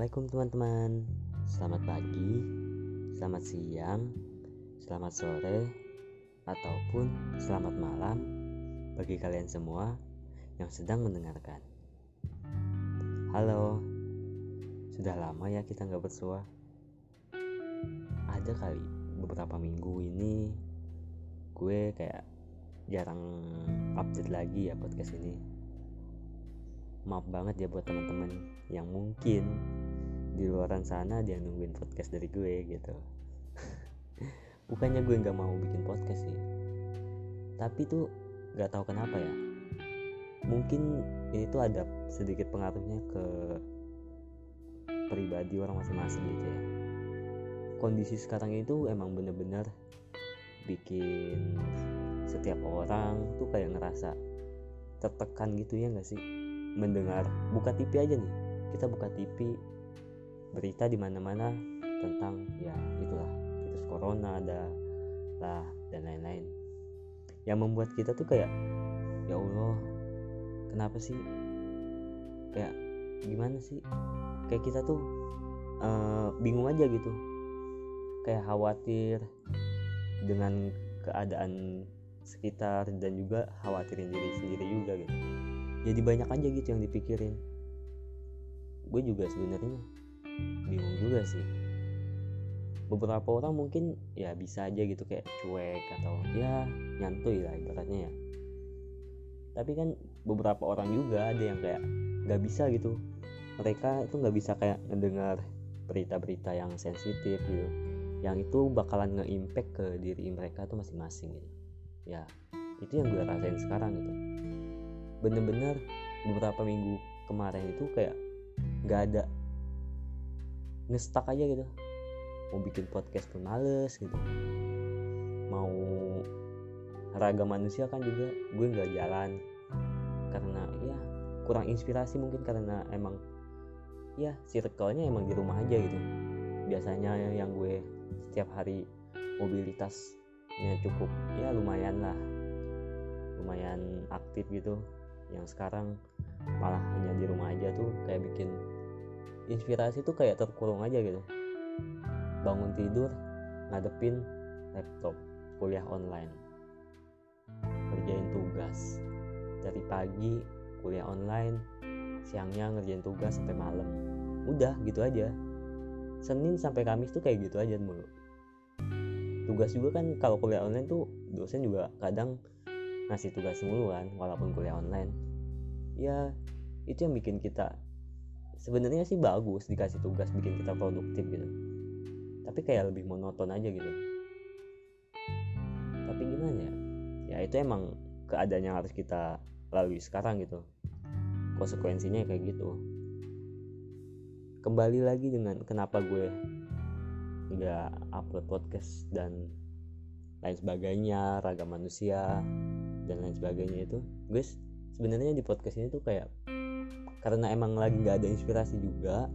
Assalamualaikum teman-teman. Selamat pagi Selamat siang Selamat sore Ataupun selamat malam Bagi kalian semua Yang sedang mendengarkan. Halo Sudah lama ya kita nggak bersua? Ada kali Beberapa minggu ini Gue kayak Jarang update lagi ya podcast ini. Maaf banget ya buat teman-teman yang mungkin di luaran sana dia nungguin podcast dari gue gitu. Bukannya gue nggak mau bikin podcast sih. Tapi tuh nggak tahu kenapa ya. Mungkin ini tuh ada sedikit pengaruhnya ke pribadi orang masing-masing gitu ya. Kondisi sekarang itu emang bener-bener bikin setiap orang tuh kayak ngerasa tertekan gitu ya nggak sih? Mendengar buka TV aja nih. Kita buka TV berita di mana-mana tentang ya itulah virus corona ada lah dan lain-lain. Yang membuat kita tuh kayak ya Allah kenapa sih? Kayak gimana sih? Kayak kita tuh uh, bingung aja gitu. Kayak khawatir dengan keadaan sekitar dan juga khawatirin diri sendiri juga gitu. Jadi banyak aja gitu yang dipikirin. Gue juga sebenarnya bingung juga sih. Beberapa orang mungkin ya bisa aja gitu kayak cuek atau ya nyantuy lah ibaratnya ya. Tapi kan beberapa orang juga ada yang kayak nggak bisa gitu. Mereka itu nggak bisa kayak mendengar berita-berita yang sensitif gitu. Yang itu bakalan nge-impact ke diri mereka tuh masing-masing gitu. Ya itu yang gue rasain sekarang gitu. Bener-bener beberapa minggu kemarin itu kayak nggak ada ngestak aja gitu. Mau bikin podcast pun males gitu. Mau raga manusia kan juga gue nggak jalan. Karena ya kurang inspirasi mungkin karena emang ya circle-nya emang di rumah aja gitu. Biasanya yang gue setiap hari mobilitasnya cukup ya lumayan lah. Lumayan aktif gitu. Yang sekarang malah hanya di rumah aja tuh kayak bikin inspirasi tuh kayak terkurung aja gitu. Bangun tidur ngadepin laptop kuliah online. Kerjain tugas. Dari pagi kuliah online. Siangnya ngerjain tugas sampai malam. Udah gitu aja. Senin sampai Kamis tuh kayak gitu aja mulu. Tugas juga kan kalau kuliah online tuh dosen juga kadang ngasih tugas mulu kan walaupun kuliah online. Ya itu yang bikin kita sebenarnya sih bagus dikasih tugas bikin kita produktif gitu. Tapi kayak lebih monoton aja gitu. Tapi gimana ya? Ya itu emang keadaan yang harus kita lalui sekarang gitu. Konsekuensinya kayak gitu. Kembali lagi dengan kenapa gue nggak upload podcast dan lain sebagainya ragam manusia dan lain sebagainya itu. Guys sebenarnya di podcast ini tuh kayak karena emang lagi nggak ada inspirasi juga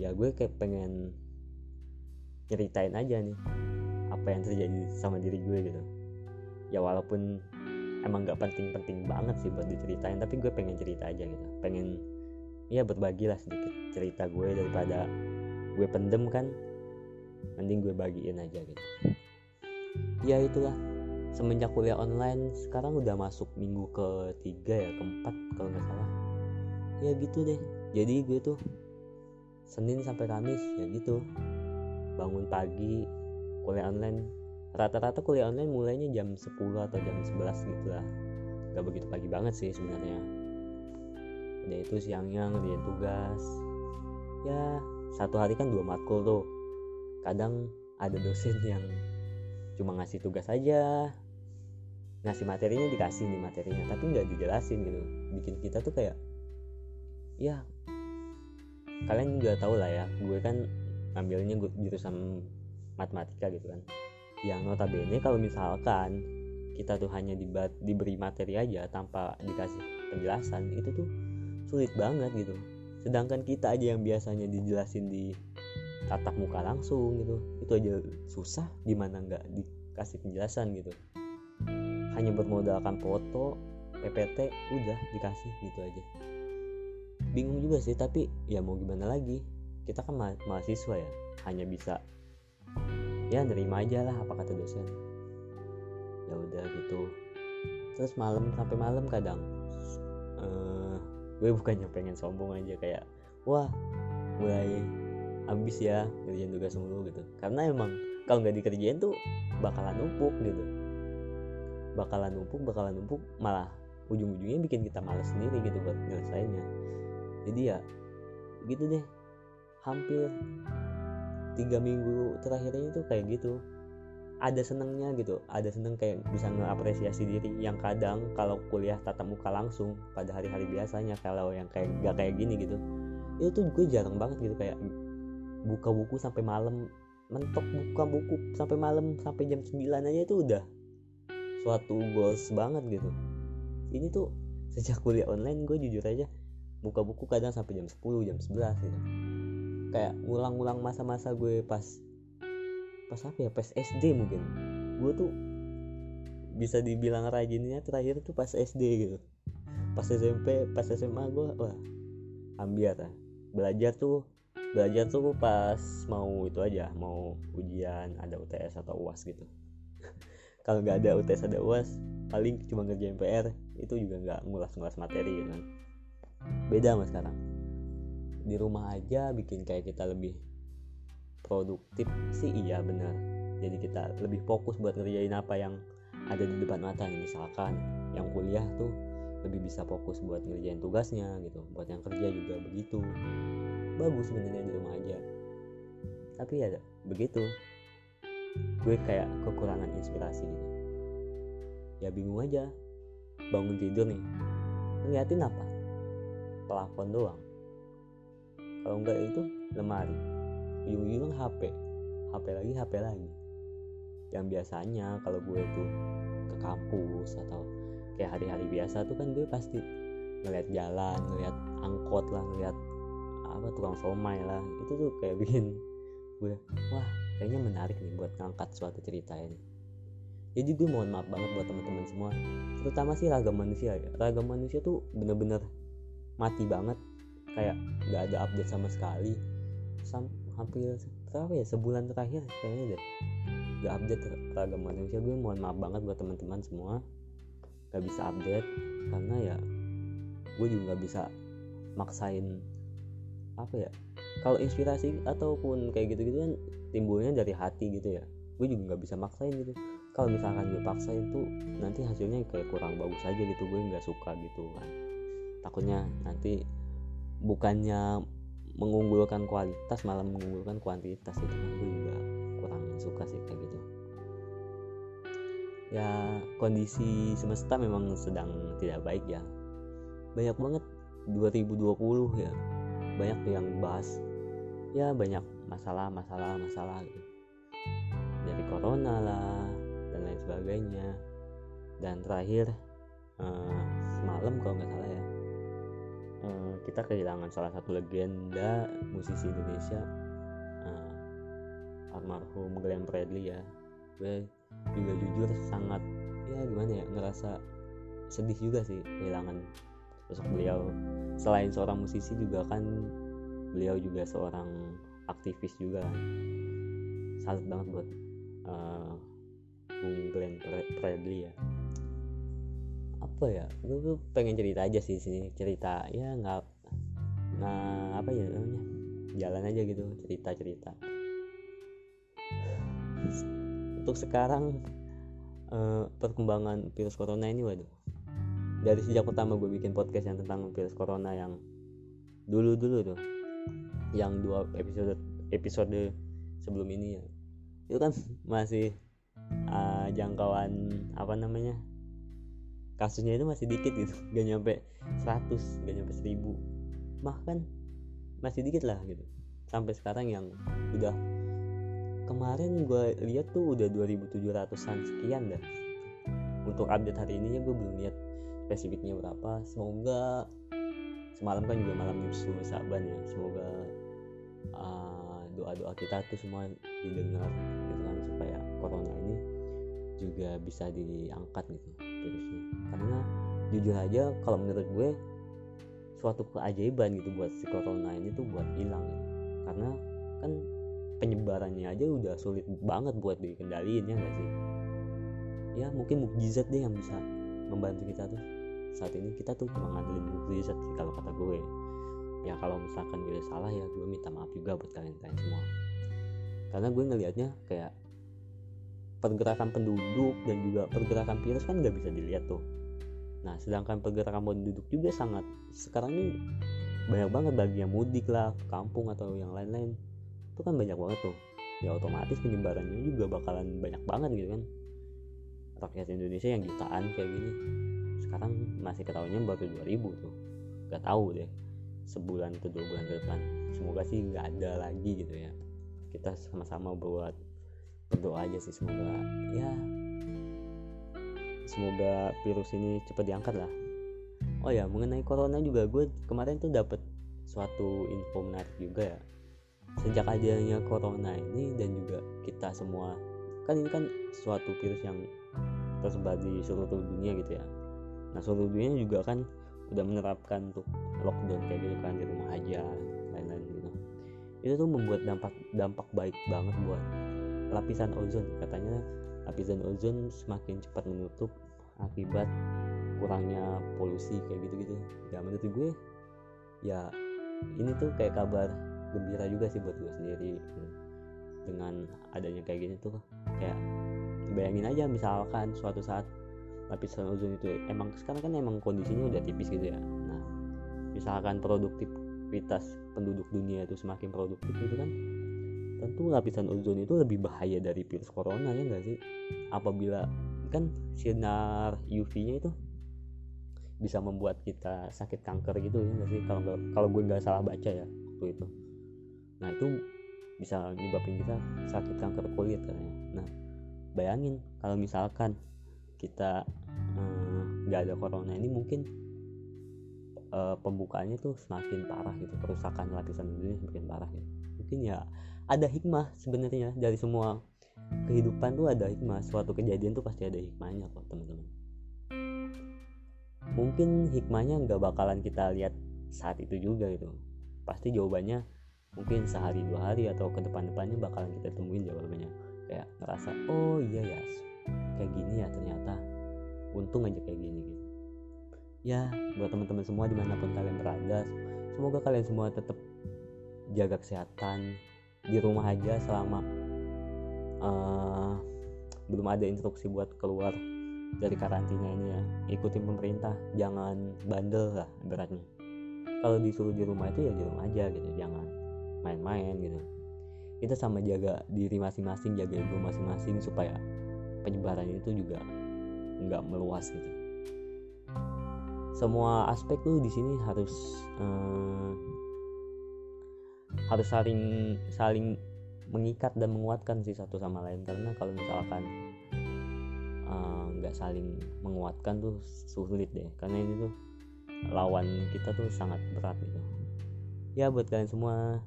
ya gue kayak pengen ceritain aja nih apa yang terjadi sama diri gue gitu. Ya walaupun emang nggak penting-penting banget sih buat diceritain tapi gue pengen cerita aja gitu. Pengen ya berbagi lah sedikit cerita gue daripada gue pendem kan. Mending gue bagiin aja gitu. Ya itulah semenjak kuliah online sekarang udah masuk minggu ketiga ya keempat kalau nggak salah ya gitu deh. Jadi gue tuh Senin sampai Kamis ya gitu. Bangun pagi kuliah online. Rata-rata kuliah online mulainya jam 10 atau jam 11 gitu lah. Gak begitu pagi banget sih sebenarnya. Udah itu siangnya ngerjain tugas. Ya satu hari kan dua matkul tuh. Kadang ada dosen yang cuma ngasih tugas aja. Ngasih materinya dikasih nih materinya tapi nggak dijelasin gitu. Bikin kita tuh kayak ya. Kalian juga tahu lah ya gue kan ambilnya jurusan matematika gitu kan. Yang notabene kalau misalkan kita tuh hanya dibat, diberi materi aja tanpa dikasih penjelasan itu tuh sulit banget gitu. Sedangkan kita aja yang biasanya dijelasin di tatap muka langsung gitu itu aja susah gimana nggak dikasih penjelasan gitu. Hanya bermodalkan foto PPT udah dikasih gitu aja bingung juga sih tapi ya mau gimana lagi? Kita kan ma mahasiswa ya hanya bisa ya nerima aja lah apa kata dosen. Ya udah gitu. Terus malam sampai malam kadang uh, gue bukannya pengen sombong aja kayak wah mulai ambis ya kerjaan tugas mulu gitu. Karena emang kalau nggak dikerjain tuh bakalan numpuk gitu. Bakalan numpuk bakalan numpuk malah ujung-ujungnya bikin kita males sendiri gitu buat nyelesainnya jadi ya gitu deh. Hampir tiga minggu terakhir ini tuh kayak gitu. Ada senengnya gitu. Ada seneng kayak bisa ngeapresiasi diri yang kadang kalau kuliah tatap muka langsung pada hari-hari biasanya kalau yang kayak gak kayak gini gitu. Itu tuh gue jarang banget gitu kayak buka buku sampai malam mentok buka buku sampai malam sampai jam 9 aja itu udah suatu goals banget gitu. Ini tuh sejak kuliah online gue jujur aja buka buku kadang sampai jam 10 jam 11 gitu. Kayak ngulang-ngulang masa-masa gue pas pas apa ya pas SD mungkin. Gue tuh bisa dibilang rajinnya terakhir tuh pas SD gitu. Pas SMP pas SMA gue wah ambiar lah. Belajar tuh belajar tuh pas mau itu aja mau ujian ada UTS atau UAS gitu. Kalau nggak ada UTS ada UAS paling cuma ngerjain PR itu juga nggak ngulas-ngulas materi gitu kan beda mas sekarang. Di rumah aja bikin kayak kita lebih produktif sih iya benar. Jadi kita lebih fokus buat ngerjain apa yang ada di depan mata nih. Misalkan yang kuliah tuh lebih bisa fokus buat ngerjain tugasnya gitu. Buat yang kerja juga begitu. Bagus sebenarnya di rumah aja. Tapi ya begitu. Gue kayak kekurangan inspirasi gitu. Ya bingung aja. Bangun tidur nih. Ngeliatin apa plafon doang. Kalau enggak itu lemari. Ujung-ujung HP HP lagi HP lagi. Yang biasanya kalau gue tuh ke kampus atau kayak hari-hari biasa tuh kan gue pasti ngeliat jalan ngeliat angkot lah ngeliat apa tukang somai lah. Itu tuh kayak bikin gue wah kayaknya menarik nih buat ngangkat suatu cerita ini. Jadi gue mohon maaf banget buat teman-teman semua terutama sih ragam manusia ya. Ragam manusia tuh bener-bener mati banget. Kayak nggak ada update sama sekali. Sam hampir berapa ya? Sebulan terakhir kayaknya deh. Gak update ragam manusia. Gue mohon maaf banget buat teman-teman semua. Gak bisa update karena ya gue juga gak bisa maksain apa ya? Kalau inspirasi ataupun kayak gitu-gitu kan timbulnya dari hati gitu ya. Gue juga nggak bisa maksain gitu. Kalau misalkan gue paksain tuh nanti hasilnya kayak kurang bagus aja gitu. Gue nggak suka gitu. kan takutnya nanti bukannya mengunggulkan kualitas malah mengunggulkan kuantitas itu. Kan gue juga kurang suka sih kayak gitu. Ya kondisi semesta memang sedang tidak baik ya. Banyak banget 2020 ya. Banyak yang bahas ya banyak masalah masalah masalah gitu. Dari corona lah dan lain sebagainya. Dan terakhir uh, semalam kalau nggak salah ya uh, kita kehilangan salah satu legenda musisi Indonesia uh, almarhum Glenn Fredly ya. Gue juga jujur sangat ya gimana ya ngerasa sedih juga sih kehilangan sosok beliau. Selain seorang musisi juga kan beliau juga seorang aktivis juga salut banget buat uh, Bung Glenn Fredly ya apa ya? Gue pengen cerita aja sih sini cerita ya nggak nah apa ya namanya? Jalan aja gitu cerita cerita untuk sekarang uh, perkembangan virus corona ini waduh. Dari sejak pertama gue bikin podcast yang tentang virus corona yang dulu dulu tuh. Yang dua episode episode sebelum ini ya. Itu kan masih uh, jangkauan apa namanya kasusnya itu masih dikit gitu. Gak nyampe 100 gak nyampe 1000 bahkan masih dikit lah gitu. Sampai sekarang yang udah kemarin gue lihat tuh udah 2700an sekian dah. Untuk update hari ini ya gue belum lihat spesifiknya berapa. Semoga semalam kan juga malam nyusul saban ya. Semoga uh, doa-doa kita tuh semua didengar gitu kan supaya corona ini juga bisa diangkat gitu virusnya karena jujur aja kalau menurut gue suatu keajaiban gitu buat si corona ini tuh buat hilang. Gitu. karena kan penyebarannya aja udah sulit banget buat dikendaliin ya nggak sih? Ya mungkin mukjizat deh yang bisa membantu kita tuh. Saat ini kita tuh cuma ngandelin mukjizat sih kalau kata gue. Ya kalau misalkan gue salah ya gue minta maaf juga buat kalian-kalian semua. Karena gue ngelihatnya kayak pergerakan penduduk dan juga pergerakan virus kan nggak bisa dilihat tuh. Nah sedangkan pergerakan penduduk juga sangat sekarang ini banyak banget bagi yang mudik lah kampung atau yang lain-lain itu kan banyak banget tuh. Ya otomatis penyebarannya juga bakalan banyak banget gitu kan. Rakyat Indonesia yang jutaan kayak gini sekarang masih ketahuinya baru 2000 tuh. Gak tahu deh sebulan atau dua bulan ke depan. Semoga sih nggak ada lagi gitu ya. Kita sama-sama buat berdoa aja sih semoga ya semoga virus ini cepat diangkat lah. Oh ya mengenai corona juga gue kemarin tuh dapet suatu info menarik juga ya. Sejak adanya corona ini dan juga kita semua kan ini kan suatu virus yang tersebar di seluruh dunia gitu ya. Nah seluruh dunia juga kan udah menerapkan untuk lockdown kayak gitu kan di rumah aja lain-lain gitu. Itu tuh membuat dampak dampak baik banget buat lapisan ozon. Katanya lapisan ozon semakin cepat menutup akibat kurangnya polusi kayak gitu-gitu. Ya menurut gue ya ini tuh kayak kabar gembira juga sih buat gue sendiri. Dengan adanya kayak gini tuh kayak bayangin aja misalkan suatu saat lapisan ozon itu emang sekarang kan emang kondisinya udah tipis gitu ya. Nah misalkan produktivitas penduduk dunia itu semakin produktif gitu kan tentu lapisan ozon itu lebih bahaya dari virus corona ya enggak sih? Apabila kan sinar UV-nya itu bisa membuat kita sakit kanker gitu ya enggak sih? Kalau kalau gue nggak salah baca ya waktu itu. Nah itu bisa nyebabin kita sakit kanker kulit katanya nah bayangin kalau misalkan kita nggak uh, ada corona ini mungkin uh, pembukaannya tuh semakin parah gitu kerusakan lapisan dunia semakin parah gitu. Mungkin ya ada hikmah sebenarnya dari semua kehidupan tuh ada hikmah. Suatu kejadian tuh pasti ada hikmahnya kok teman-teman. Mungkin hikmahnya nggak bakalan kita lihat saat itu juga gitu. Pasti jawabannya mungkin sehari dua hari atau ke depan-depannya bakalan kita temuin jawabannya. Kayak ngerasa oh iya ya kayak gini ya ternyata. Untung aja kayak gini gitu. Ya buat teman-teman semua di mana pun kalian berada semoga kalian semua tetap jaga kesehatan di rumah aja selama uh, belum ada instruksi buat keluar dari karantina ini ya. Ikutin pemerintah jangan bandel lah beratnya kalau disuruh di rumah itu ya di rumah aja gitu jangan main-main gitu. Kita sama jaga diri masing-masing jaga ego masing-masing supaya penyebaran itu juga nggak meluas gitu. Semua aspek tuh di sini harus eh, harus saling saling mengikat dan menguatkan sih satu sama lain. Karena kalau misalkan eh, nggak uh, saling menguatkan tuh sulit deh. Karena ini tuh lawan kita tuh sangat berat gitu. Ya buat kalian semua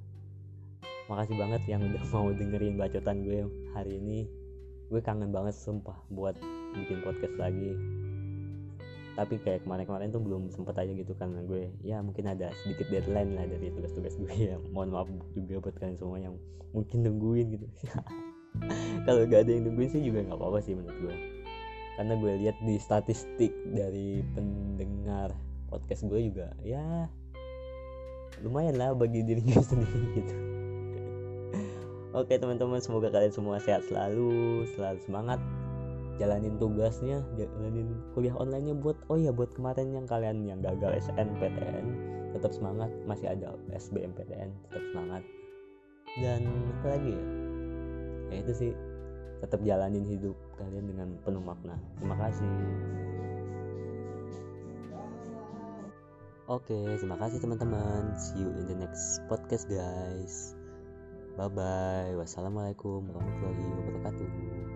makasih banget yang udah mau dengerin bacotan gue hari ini. Gue kangen banget sumpah buat bikin podcast lagi tapi kayak kemarin-kemarin tuh belum sempet aja gitu karena gue ya mungkin ada sedikit deadline lah dari tugas-tugas gue ya. Mohon maaf juga buat kalian semua yang mungkin nungguin gitu. Kalau gak ada yang nungguin sih juga nggak apa-apa sih menurut gue. Karena gue lihat di statistik dari pendengar podcast gue juga ya lumayan lah bagi diri gue sendiri gitu. Oke teman-teman semoga kalian semua sehat selalu Selalu semangat Jalanin tugasnya Jalanin kuliah onlinenya buat Oh ya buat kemarin yang kalian yang gagal SNPTN Tetap semangat Masih ada SBMPTN Tetap semangat Dan apa lagi ya Ya itu sih Tetap jalanin hidup kalian dengan penuh makna Terima kasih Oke, terima kasih teman-teman. See you in the next podcast, guys. Bye bye. Wassalamualaikum warahmatullahi wabarakatuh.